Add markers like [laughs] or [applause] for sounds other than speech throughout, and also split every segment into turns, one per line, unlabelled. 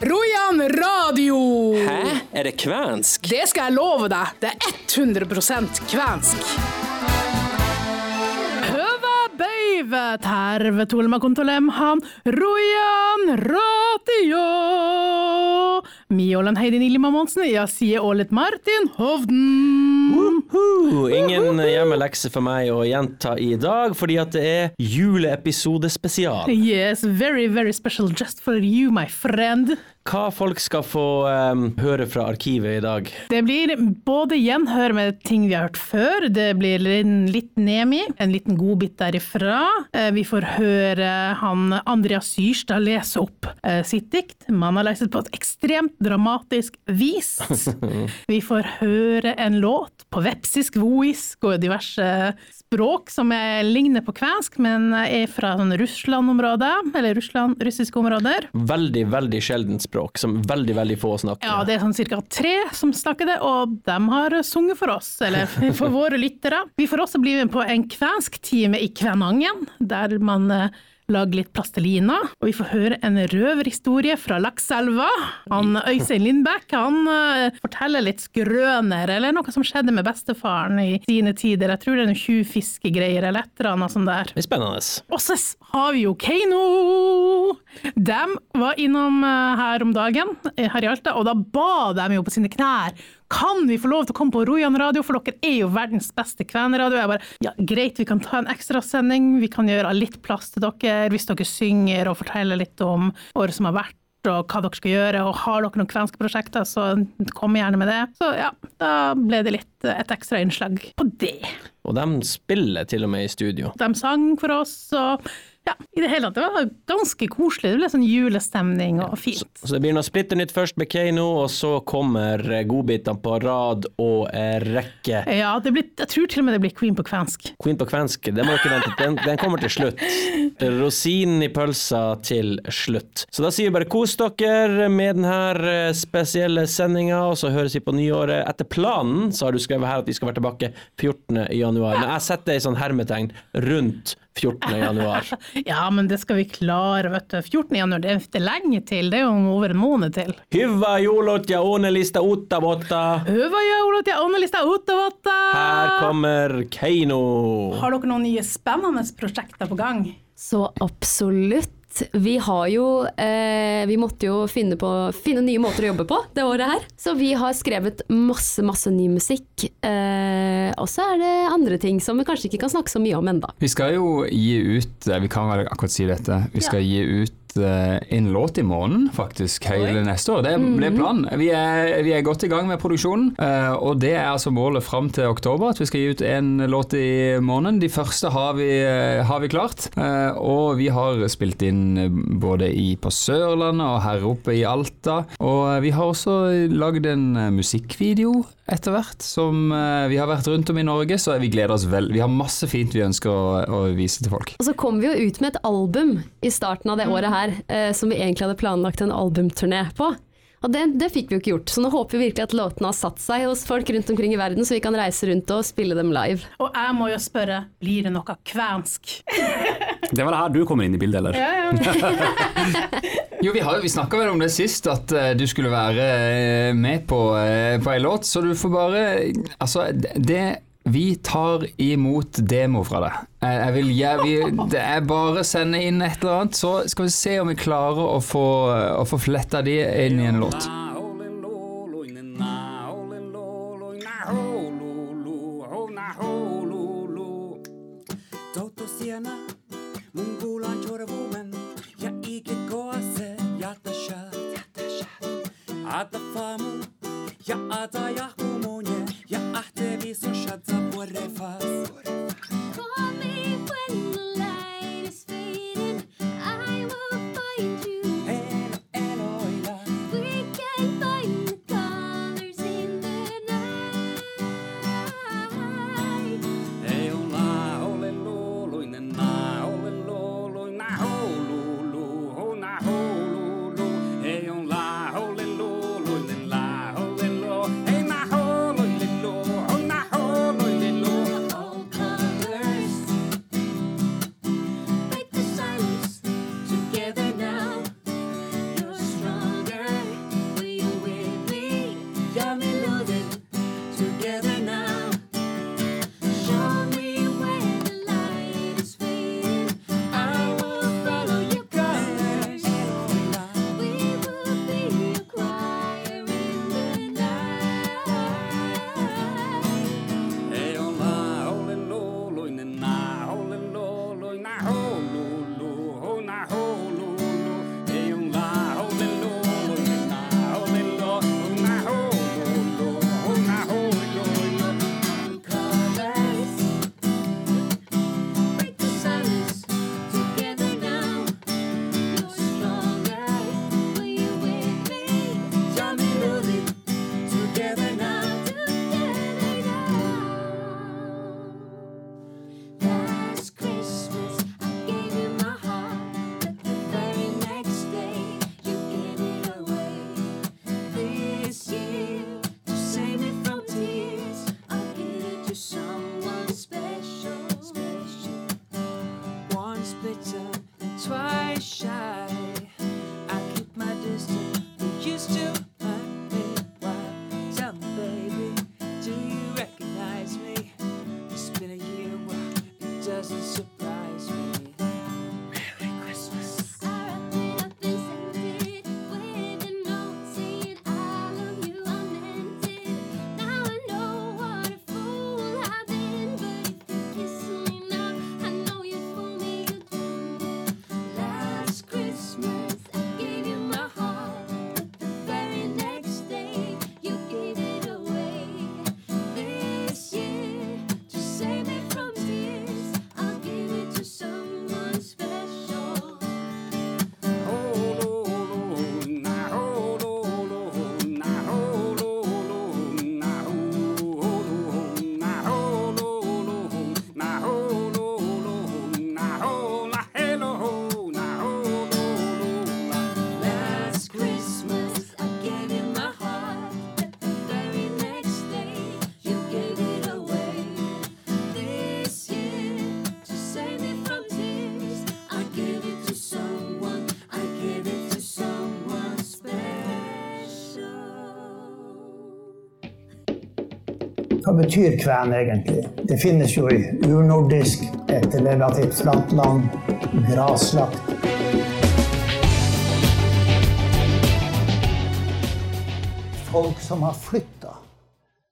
Rojan radio!
Hæ? Er det kvensk?
Det skal jeg love deg. Det er 100% kvensk. Hyvä päivä, kontolem, han Rojan radio. Minä olen Heidi Nilima Monsen, ja sier Ålet Martin Hovden.
Ingen hjemmelekse for meg å gjenta i dag, fordi at det er juleepisodespesial.
Yes, very, very special just for you, my friend.
Hva folk skal få um, høre fra arkivet i dag?
Det blir både gjenhør med ting vi har hørt før, det blir en litt Nemi, en liten godbit derifra. Eh, Vi får høre han Andreas Syrstad lese opp eh, sitt dikt. Man har lest det på et ekstremt dramatisk vis. [laughs] Vi får høre en låt på vepsisk, voisk og diverse språk som er, ligner på kvensk, men er fra sånn Russland-området, eller Russland, russiske områder.
Veldig, veldig sjeldent språk, som veldig, veldig få snakker.
Ja, det er sånn cirka tre som snakker det, og de har sunget for oss, eller [laughs] for våre lyttere. Vi får også bli med på en kvensk time i Kvænangen, der man lager litt plastelina, og vi får høre en røverhistorie fra Lakselva. Han Øystein Lindbekk han eh, forteller litt skrøner, eller noe som skjedde med bestefaren i sine tider. Jeg tror det er noen tjuvfiskegreier eller et eller annet sånt der.
Det er spennende.
Og så har vi jo Keiino! De var innom eh, her om dagen, eh, her i Alta, og da ba de jo på sine knær kan vi få lov til å komme på Rojan radio, for dere er jo verdens beste kvenradio? Jeg bare, ja greit, vi kan ta en ekstrasending, vi kan gjøre litt plass til dere hvis dere synger og forteller litt om året som har vært og hva dere skal gjøre, og har dere noen kvenske prosjekter, så kom gjerne med det. Så ja, da ble det litt et ekstra innslag på det.
Og de spiller til og med i studio.
De sang for oss, og ja, i det hele tatt, det var ganske koselig. Det ble sånn julestemning og fint.
Så det blir noe splitter nytt først med Keiino, og så kommer eh, godbitene på rad og eh, rekke.
Ja, det blir, jeg tror til og med det blir Queen på kvensk.
Queen på kvensk, det må dere vente den, den kommer til slutt. Rosinen i pølsa til slutt. Så da sier vi bare kos dere med denne spesielle sendinga, og så høres vi på nyåret. Etter planen så har du skrevet her at vi skal være tilbake 14. januar, men jeg setter ei sånn hermetegn rundt 14. januar. [laughs]
Ja, men det skal vi klare, vet du. 14. januar, det er, lenge til. Det er jo over en måned til.
Hyvä joulot ja onnellista uutta vuotta.
Hyvä joulu til Annelista Uttavatta!
Her kommer Keiino.
Har dere noen nye spennende prosjekter på gang?
Så absolutt. Vi har jo eh, Vi måtte jo finne, på, finne nye måter å jobbe på det året her. Så vi har skrevet masse, masse ny musikk. Eh, og så er det andre ting som vi kanskje ikke kan snakke så mye om enda.
Vi skal jo gi ut eh, Vi kan akkurat si dette. Vi skal gi ut eh, en låt i måneden, faktisk, hele neste år. Det blir planen. Vi er, vi er godt i gang med produksjonen, eh, og det er altså målet fram til oktober, at vi skal gi ut en låt i måneden. De første har vi, eh, har vi klart, og vi har spilt inn både i, på Sørlandet og her oppe i Alta. Og vi har også lagd en musikkvideo etter hvert, som eh, vi har vært rundt om i Norge, så vi gleder oss vel. Vi har masse fint vi ønsker å, å vise til folk.
Og så kom vi jo ut med et album i starten av det året her, eh, som vi egentlig hadde planlagt en albumturné på. Og det, det fikk vi jo ikke gjort, så nå håper vi virkelig at låtene har satt seg hos folk rundt omkring i verden, så vi kan reise rundt og spille dem live.
Og jeg må jo spørre, blir det noe kvensk? [laughs]
Det var det her du kommer inn i bildet, eller? [laughs]
Jo, vi, har- vi snakka vel om det sist, at eh, du skulle være eh, med på, uh, på ei låt, så du får bare Altså, det Vi tar imot demo fra deg. Jeg, vil, jeg, vi, det er bare å sende inn et eller annet, så skal vi se om vi klarer å få, å få fletta de inn i en låt.
Totosiana, mungulan Ata famu, ja ata jahkumunye, ja ahte vi som skjadza på refas.
Call me when the
Hva betyr kven egentlig? Det finnes jo i urnordisk, et relativt flatt land, graslagt. Folk som har flytta,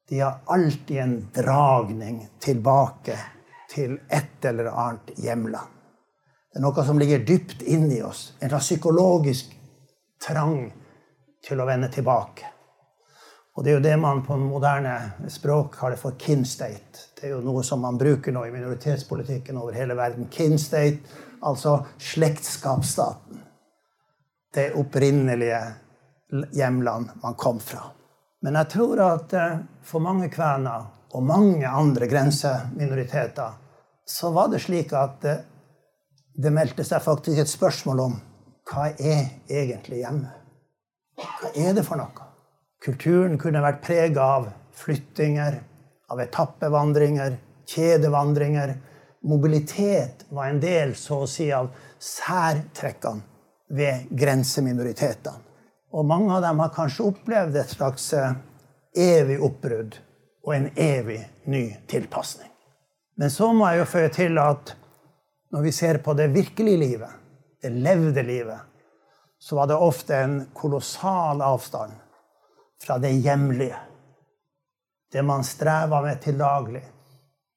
de har alltid en dragning tilbake til et eller annet hjemland. Det er noe som ligger dypt inni oss, en psykologisk trang til å vende tilbake. Og det er jo det man på moderne språk kaller for kin state. Det er jo noe som man bruker nå i minoritetspolitikken over hele verden. Kin state, altså slektskapsstaten. Det opprinnelige hjemland man kom fra. Men jeg tror at eh, for mange kvener og mange andre grenseminoriteter så var det slik at eh, det meldte seg faktisk et spørsmål om hva er egentlig hjemme? Hva er det for noe? Kulturen kunne vært prega av flyttinger, av etappevandringer, kjedevandringer. Mobilitet var en del så å si, av særtrekkene ved grenseminoritetene. Og mange av dem har kanskje opplevd et slags eh, evig oppbrudd og en evig ny tilpasning. Men så må jeg jo føye til at når vi ser på det virkelige livet, det levde livet, så var det ofte en kolossal avstand fra det hjemlige. Det man streva med til daglig.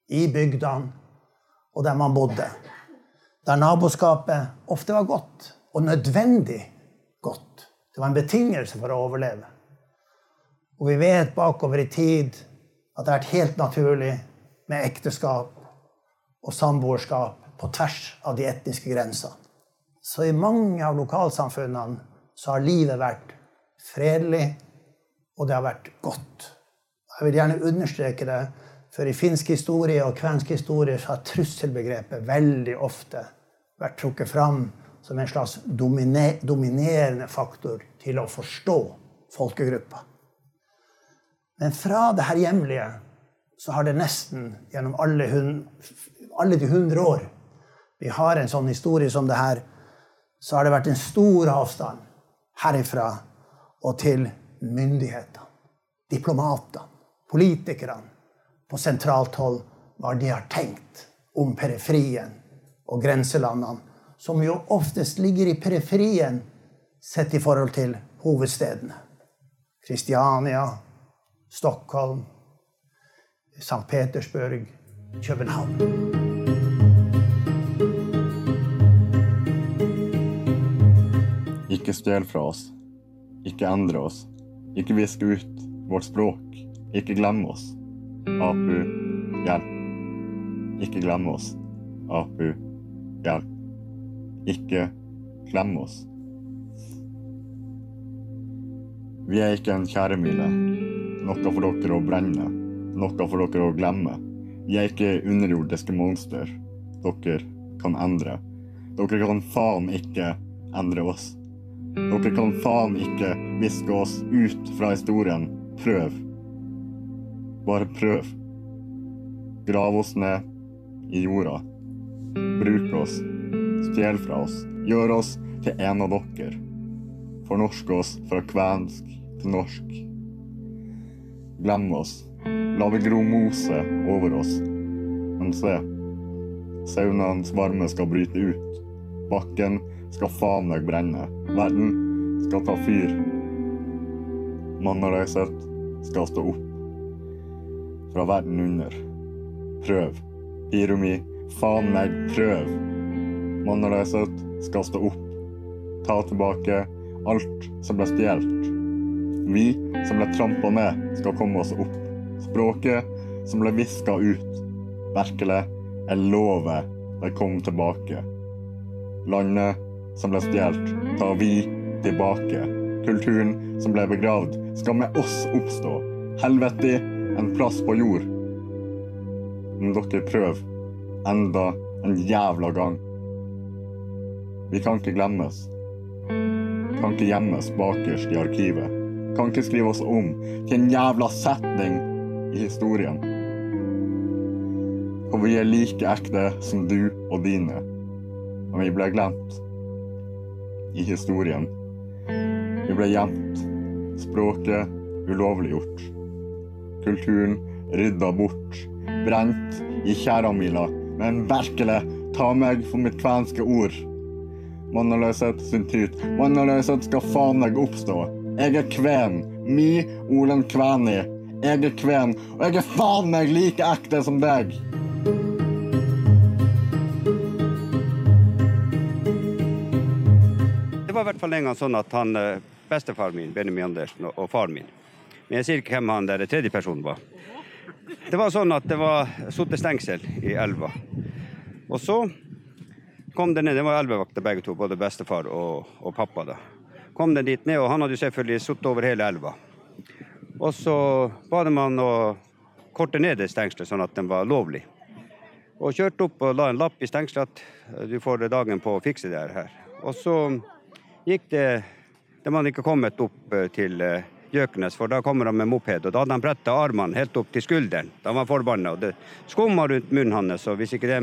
I bygdene og der man bodde. Der naboskapet ofte var godt, og nødvendig godt. Det var en betingelse for å overleve. Og vi vet bakover i tid at det har vært helt naturlig med ekteskap og samboerskap på tvers av de etniske grensene. Så i mange av lokalsamfunnene så har livet vært fredelig, og det har vært godt. Jeg vil gjerne understreke det, for i finsk historie og kvensk historie så har trusselbegrepet veldig ofte vært trukket fram som en slags domine- dominerende faktor til å forstå folkegruppa. Men fra det her hjemlige så har det nesten gjennom alle, hun, alle de hundre år vi har en sånn historie som det her, så har det vært en stor avstand herifra og til myndighetene, diplomatene, politikerne på sentralt hold, hva de har tenkt om periferien og grenselandene, som jo oftest ligger i periferien sett i forhold til hovedstedene. Kristiania, Stockholm, St. Petersburg, København.
Ikke stjel fra oss. Ikke endre oss. Ikke viske ut vårt språk. Ikke glemme oss. Apu, hjelp. Ikke glemme oss. Apu, hjelp. Ikke glemme oss. Vi er ikke en kjæremile. Noe for dere å brenne. Noe for dere å glemme. Vi er ikke underjordiske monster. Dere kan endre. Dere kan faen ikke endre oss. Dere kan faen ikke viske oss ut fra historien. Prøv. Bare prøv. Grav oss ned i jorda. Bruk oss. stjel fra oss, gjør oss til en av dere. Fornorsk oss fra kvensk til norsk. Glem oss. La det gro mose over oss. Men se, saunaens varme skal bryte ut. Bakken skal faen meg brenne. Verden skal ta fyr. Mannen og reiset skal stå opp. Fra verden under. Prøv. Hiromi, faen meg, prøv. Mannen og reiset skal stå opp. Ta tilbake alt som ble stjålet. Vi som ble trampa ned, skal komme oss opp. Språket som ble viska ut. Virkelig, jeg lover de kom tilbake. Landet som ble stjålet, tar vi tilbake. Kulturen som ble begravd, skal med oss oppstå. Helvete, en plass på jord. Men dere prøver enda en jævla gang. Vi kan ikke glemmes. Kan ikke gjemmes bakerst i arkivet. Kan ikke skrive oss om til en jævla setning i historien. For vi er like ekte som du og dine. Og vi ble glemt i historien. Vi ble gjemt. Språket ulovliggjort. Kulturen rydda bort. Brent i tjæramila. Men virkelig, ta meg for mitt kvenske ord. Mannaløshet sin tid. Mannaløshet skal faen meg oppstå. Jeg er kven. Mi Olen kveni. Jeg er kven, og jeg er faen meg like ekte som deg.
Fall en gang sånn at han, bestefaren min, Benjamin Andersen, og, og far min Men jeg sier ikke hvem han der tredje personen var. Det var sånn at det var satt stengsel i elva. Og så kom det ned, det var elvevakter begge to, både bestefar og, og pappa. da. Kom den dit ned, og han hadde jo selvfølgelig sittet over hele elva. Og så ba de han å korte ned det stengselet sånn at den var lovlig. Og kjørte opp og la en lapp i stengselet at du får dagen på å fikse det her. Og så gikk det De hadde ikke kommet opp eh, til Gjøknes, for da kommer han med moped. Og da hadde han bretta armene helt opp til skulderen. Da var han forbanna. Og det skumma rundt munnen hans, og hvis ikke de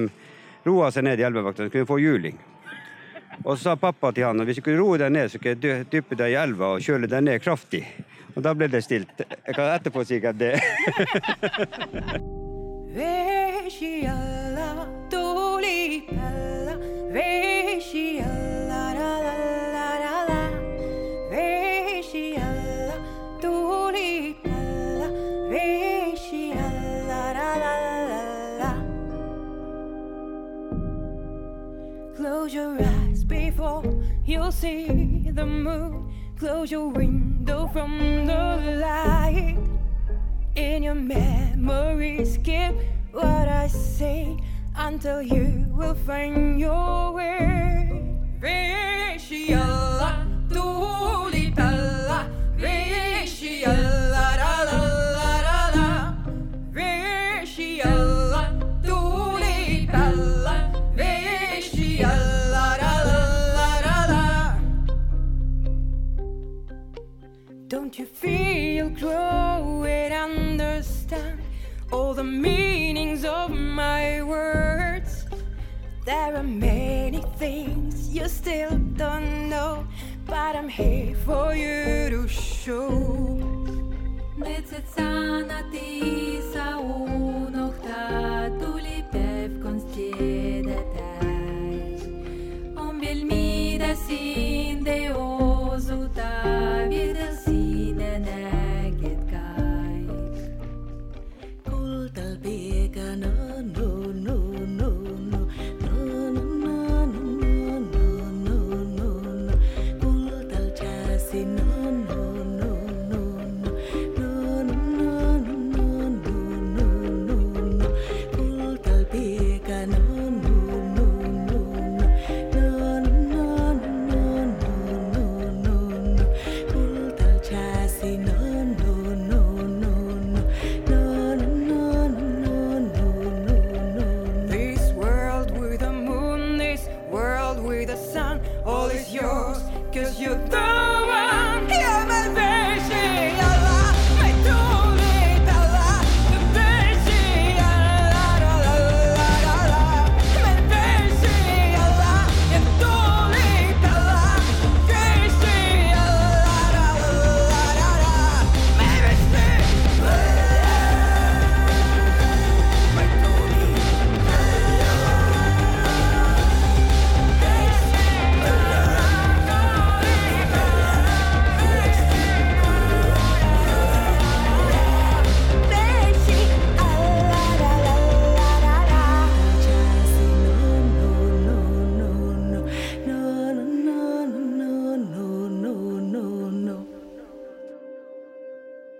roa seg ned i elvevakta, kunne de få juling. Og så sa pappa til han at hvis du ikke roer deg ned, så kan jeg dy- dyppe deg i elva og kjøle deg ned kraftig. Og da ble det stilt. Jeg kan etterpå si hva det [laughs]
Vescialla, before you see the moon. Close your window from the light. In your memory, skip what I say until you will find your way. Vescialla,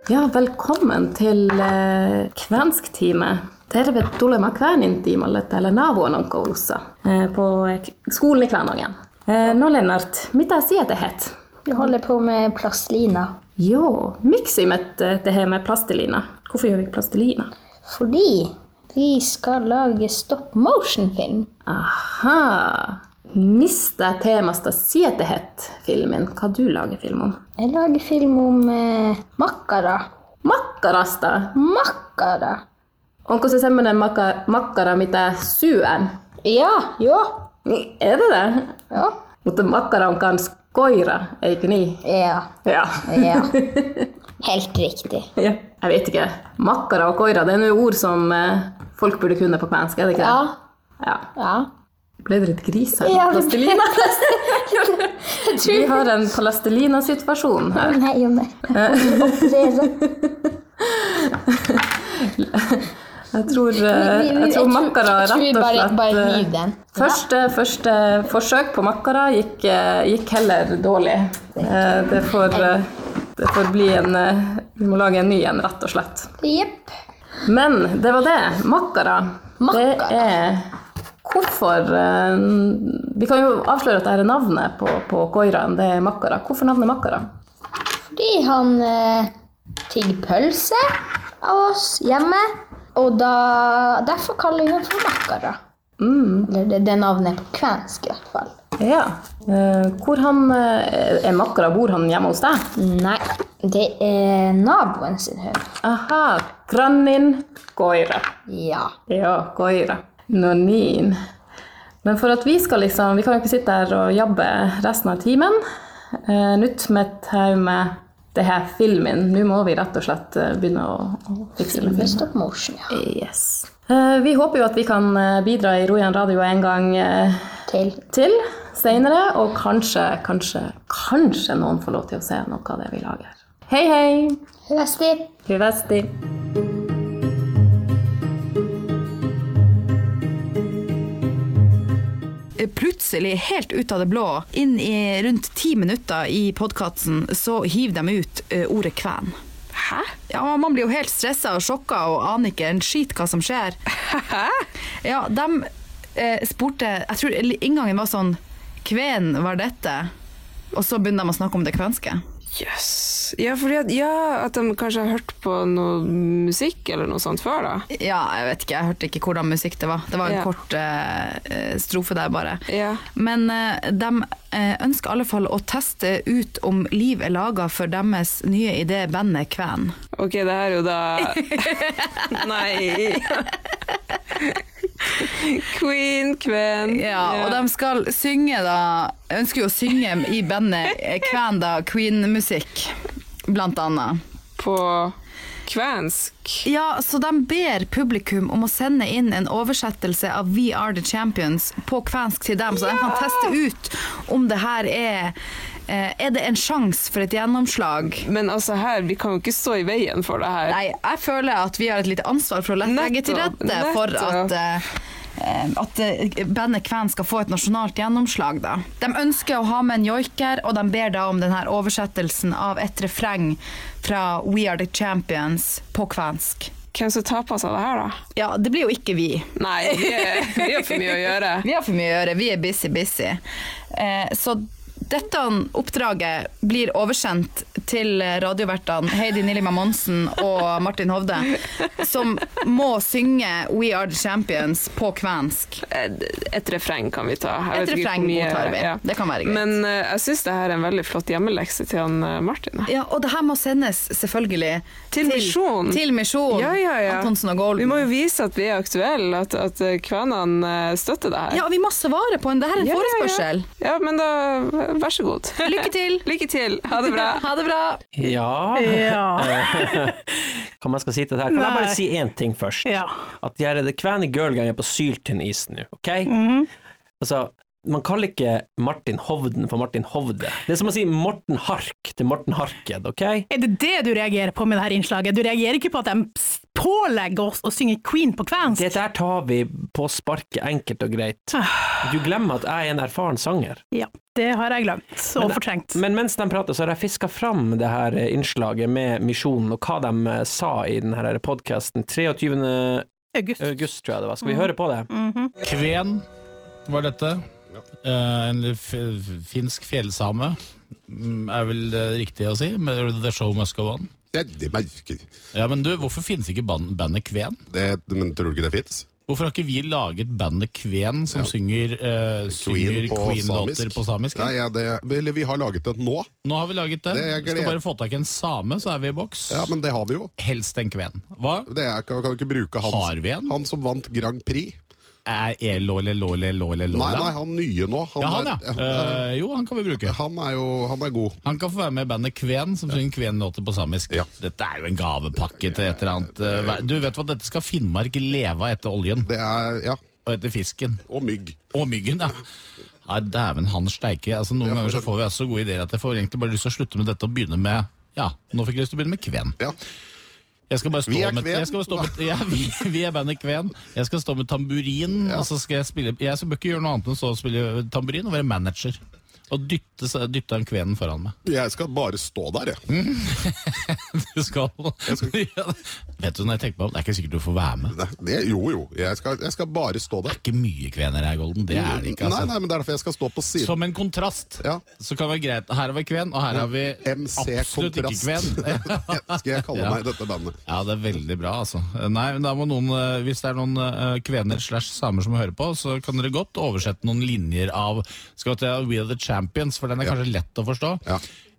Ja, velkommen til eh, Kvensktimen. Tervetuloa Kvänintiimalle täällä Navuonon koulussa eh, på eh, skolan i Kvänången. Eh, no Lennart, mitä sinä tehet?
Jag håller på med plastlina.
Jo, miksi me det her med plastelina? Hvorfor gjør vi plastelina?
Fordi vi skal lage stop motion-film.
Aha! Mistä teemasta sinä tehet filmin? Hva du lager film om?
Jeg lager film om eh, makkara.
Makkarasta?
Makkara?
Onko se semmoinen maka, makkara, mitä syön?
Ja, joo.
Niin, Er det det?
Joo.
Mutta makkara on kans koira, eikö niin?
Ja.
Ja.
Ja. [laughs] Helt riktig.
ja. Jeg vet ikke. Makkara og koira, det er noen ord som eh, folk burde kunne på kvensk, er det ikke det?
Ja.
Ja.
Ja.
Ble det litt gris her?
Ja,
Plastelina? [laughs] Vi har en plastelina-situasjon her.
Nei og nei.
Jeg tror, eh, jeg tror makkara
jeg tror vi
rett og slett eh. Første, første forsøk på makkara gikk, eh, gikk heller dårlig. Eh, Det får, eh, det får bli en eh, Vi må lage en ny en, rett og slett.
Jepp.
Men det var det. Makkara. Det er Hvorfor eh, Vi kan jo avsløre at dette navnet på, på koiraen. Det er makkara. Hvorfor navnet makkara?
Fordi han eh, tigger pølse av oss hjemme. Og da, derfor kaller vi ham for makkara. Eller det, det er på kvensk i hvert fall.
Ja. Eh, Hvor han eh, er makkara? Bor han hjemme hos deg?
Nei, det er naboen sin hund.
Aha. Grannin koira.
Ja.
Ja, koira. No niin. Men for at vi skal liksom Vi kan jo ikke sitte her og jobbe resten av timen. Eh, Nytt med et med det her filmen. Nå må vi rett og slett eh, begynne å, å fikse med film.
stop motion, ja.
Yes. Eh, Vi håper jo at vi kan eh, bidra i Rojan radio en gang eh,
Til.
til senere, og kanskje, kanskje, kanskje noen får lov til å se noe av det vi lager. Hei, hei!
Hyvästi!
Hyvästi!
Plutselig, helt ut av det blå, inn i rundt ti minutter i podkasten, så hiver de ut eh, ordet kven. Hæ? Ja, Man blir jo helt stressa og sjokka og aner ikke en skit hva som skjer. Hæ? Ja, de eh, spurte Jeg tror inngangen var sånn Kven var dette? Og så begynner de å snakke om det kvenske.
Jøss. Ja, at, ja, at de kanskje har hørt på noe musikk eller noe sånt før, da.
Ja, jeg vet ikke, jeg hørte ikke hvordan musikk det var. Det var en
Ja.
kort eh, strofe der, bare.
Ja.
Men eh, de ønsker i alle fall å teste ut om liv er laga for deres nye idé, bandet Kven.
Ok, det her er jo da [laughs] [laughs] Nei. [laughs] [laughs] Queen, Kven.
Ja, og de skal synge da Ønsker jo å synge i bandet Kven, da, Queen-musikk, blant annet.
På kvensk?
Ja, så de ber publikum om å sende inn en oversettelse av We Are The Champions på kvensk til dem, så de kan teste ut om det her er Er det en sjanse for et gjennomslag?
Men altså her, vi kan jo ikke stå i veien for det her.
Nei, jeg føler at vi har et lite ansvar for å legge til
Nettopp,
rette for at eh, eh, at eh, bandet Kven skal få et nasjonalt gjennomslag. Da. De ønsker å ha med en joiker, og de ber da om denne oversettelsen av et refreng fra We Are The Champions på kvensk.
Hvem som tar på seg det her, da?
Ja, det blir jo ikke vi.
Nei, vi, er, vi har for mye å gjøre. [laughs]
Vi har for mye å gjøre, vi er busy, busy. Eh, så dette oppdraget blir oversendt til radiovertene Heidi Nillima Monsen og Martin Hovde, som må synge We Are The Champions på kvensk.
Et refreng kan vi ta. Jeg
Et refreng
mottar
godtar vi. Det kan være greit.
Men uh, jeg syns det her er en veldig flott hjemmelekse til han eh, Martin.
Ja, og det her må sendes selvfølgelig
Til Misjon.
Til Misjon.
Ja, ja, ja.
Antonsen og Golden.
Vi må jo vise at vi er aktuelle, at, at eh, kvenene støtter det her.
Ja, og vi må svare på en Det her er en
Ja, ja, ja.
forespørsel.
Ja, men da vær så god. [laughs]
Lykke til.
Lykke til. Ha det bra.
Ha det bra.
Ja,
Ja. [laughs]
Hva man skal si til det her? Kan jeg bare si én ting først?
Ja.
At de her er det kvene girl-gang er på syltynn is nå, OK?
Mhm.
Altså, Man kaller ikke Martin Hovden for Martin Hovde. Det er som å si Morten Hark til Morten Harked, ok?
Er det det du reagerer på med dette innslaget? Du reagerer ikke på at de pålegger oss å synge Queen på kvensk?
Det der tar vi på sparket enkelt og greit. Du glemmer at jeg er en erfaren sanger.
Ja, det har jeg glemt og fortrengt.
Men mens de prater, så har jeg fiska fram det her innslaget med Misjonen, og hva de eh, sa i denne podkasten 23.
August.
tror jeg det var. Skal vi høre på det?
Kven var dette. Eh, en finsk fjellsame, mm, er vel riktig å si? Med The Show Must Go On.
Det merker
Ja, men du, hvorfor finnes ikke ban- bandet Kven?
det, Men tror du ikke det fins?
Hvorfor har ikke vi laget bandet Kven som
Ja.
synger, eh, synger
på
Queen-låter på samisk?
Nei, ja, det, eller vi har laget det nå.
Nå har vi laget det.
Det
Skal bare få tak i en same, så er vi i boks.
Ja, men det har vi jo.
Helst en kven. Hva?
Det er, kan, kan vi ikke bruke han,
Har vi en?
han som vant Grand Prix.
Er Elole Lole Lole Lole?
Nei, nei, han nye nå.
ja, han, ja.
er-
uh, jo, han kan vi bruke.
Han er jo han er god.
Han kan få være med i bandet Kven, som synger Kven-låter på samisk. Dette er jo en gavepakke til et eller annet. eh, Du vet hva, dette skal Finnmark leve av etter oljen.
Det er, ja.
Og etter fisken.
Og mygg.
Og myggen, ja. Nei, dæven han steike. Altså, noen ganger så får vi altså så gode ideer at jeg får egentlig bare lyst til å slutte med dette og begynne med Ja, nå fikk jeg lyst til å begynne med Kven. Jeg skal bare stå
Vi er
med, jeg stå med ja, vi, vi er bandet Kven. Jeg skal stå med tamburin, og så skal jeg spille Jeg skal bør ikke gjøre noe annet enn å spille tamburin og være manager. Og dytte, dytte en kvenen foran meg.
Jeg skal bare stå der, jeg. [laughs]
Du skal, [laughs] Vet du, når jeg tenker meg om, Det er ikke sikkert du får være med.
Det, jo, jo. Jeg skal, jeg skal bare stå der.
Det er ikke mye kvener her, Golden. Det er det ikke. altså.
Nei, nei, men det er derfor jeg skal stå på siden.
Som en kontrast. Så kan det være greit. Her har vi kven, og her har vi
MC
absolutt ikke
Kontrast.
kven. [laughs]
Skal jeg kalle
Ja.
meg dette bandet.
Ja, det er veldig bra, altså. Nei, men da må noen, eh, Hvis det er noen eh, kvener slash samer som hører på, så kan dere godt oversette noen linjer av Skal vi til We Are The Champions, for den er kanskje lett å forstå.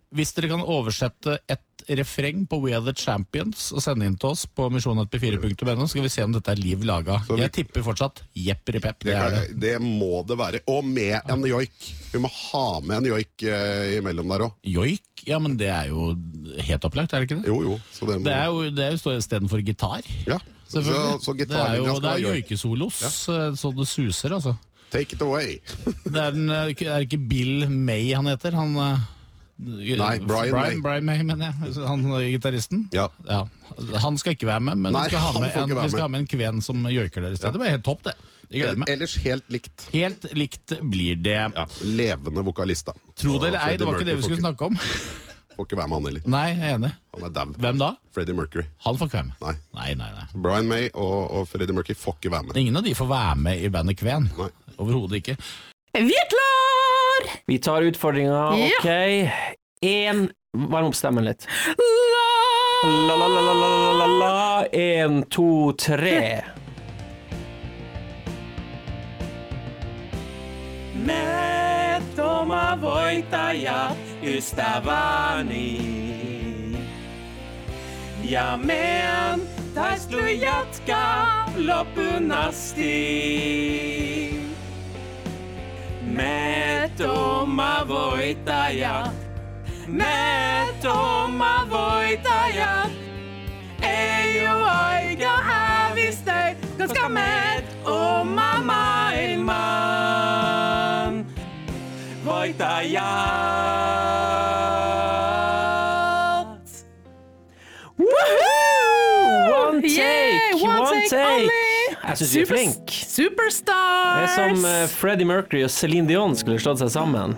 Hvis dere kan oversette et refreng på We Are The Champions og sende inn til oss på misjonetp4.no, skal vi se om dette er liv laga. Jeg tipper fortsatt jepp i pep. Det det.
Det må det være. Og med en joik. Vi må ha med en joik eh, imellom der òg.
Joik? Ja, men det er jo helt opplagt, er det ikke det?
Jo, jo. Så det, må...
Det er jo, det er jo istedenfor gitar.
Ja.
Så,
Så- så
det er jo det er joikesolos ja. så det suser, altså.
Take it away. [laughs]
Det er, den, eh, er det ikke Bill May han heter? Han, eh,
Nei, Brian May.
Brian May, mener jeg. Han eh, gitaristen?
Ja.
Han skal ikke være med, men
Nei,
vi skal ha med, en, vi skal ha med en kven som joiker der i stedet. Det var helt topp, det.
Ellers helt likt.
Helt likt blir det.
Levende vokalist, da.
Tro det eller ei, det var ikke det vi skulle snakke om.
Får ikke være med han heller.
Nei, jeg er enig.
Han er dau.
Hvem da?
Freddie Mercury.
Han får ikke være med.
Nei.
Nei, nei, nei.
Brian May og, og Freddie Mercury får ikke være med.
Ingen av de får være med i bandet Kven. Overhodet ikke.
Vi er klar!
Vi tar utfordringa,
Ja.
ok. Én Varm opp stemmen litt. La, la, la, la, la, la, la, la. En, to, tre. Me toma voitaja ystäväni. Ja meidän taistelu jatkaa loppuun asti. Me toma voitajat, me toma voitajat. Ei oo aika hävistä, koska me oma maailman voitajat. Woohoo! One take,
Yeah, one
one
take
take. Jeg syns vi er
flinke.
flinke. Det er som eh, Freddie Mercury og Celine Dion skulle slått seg sammen.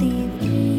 Leave.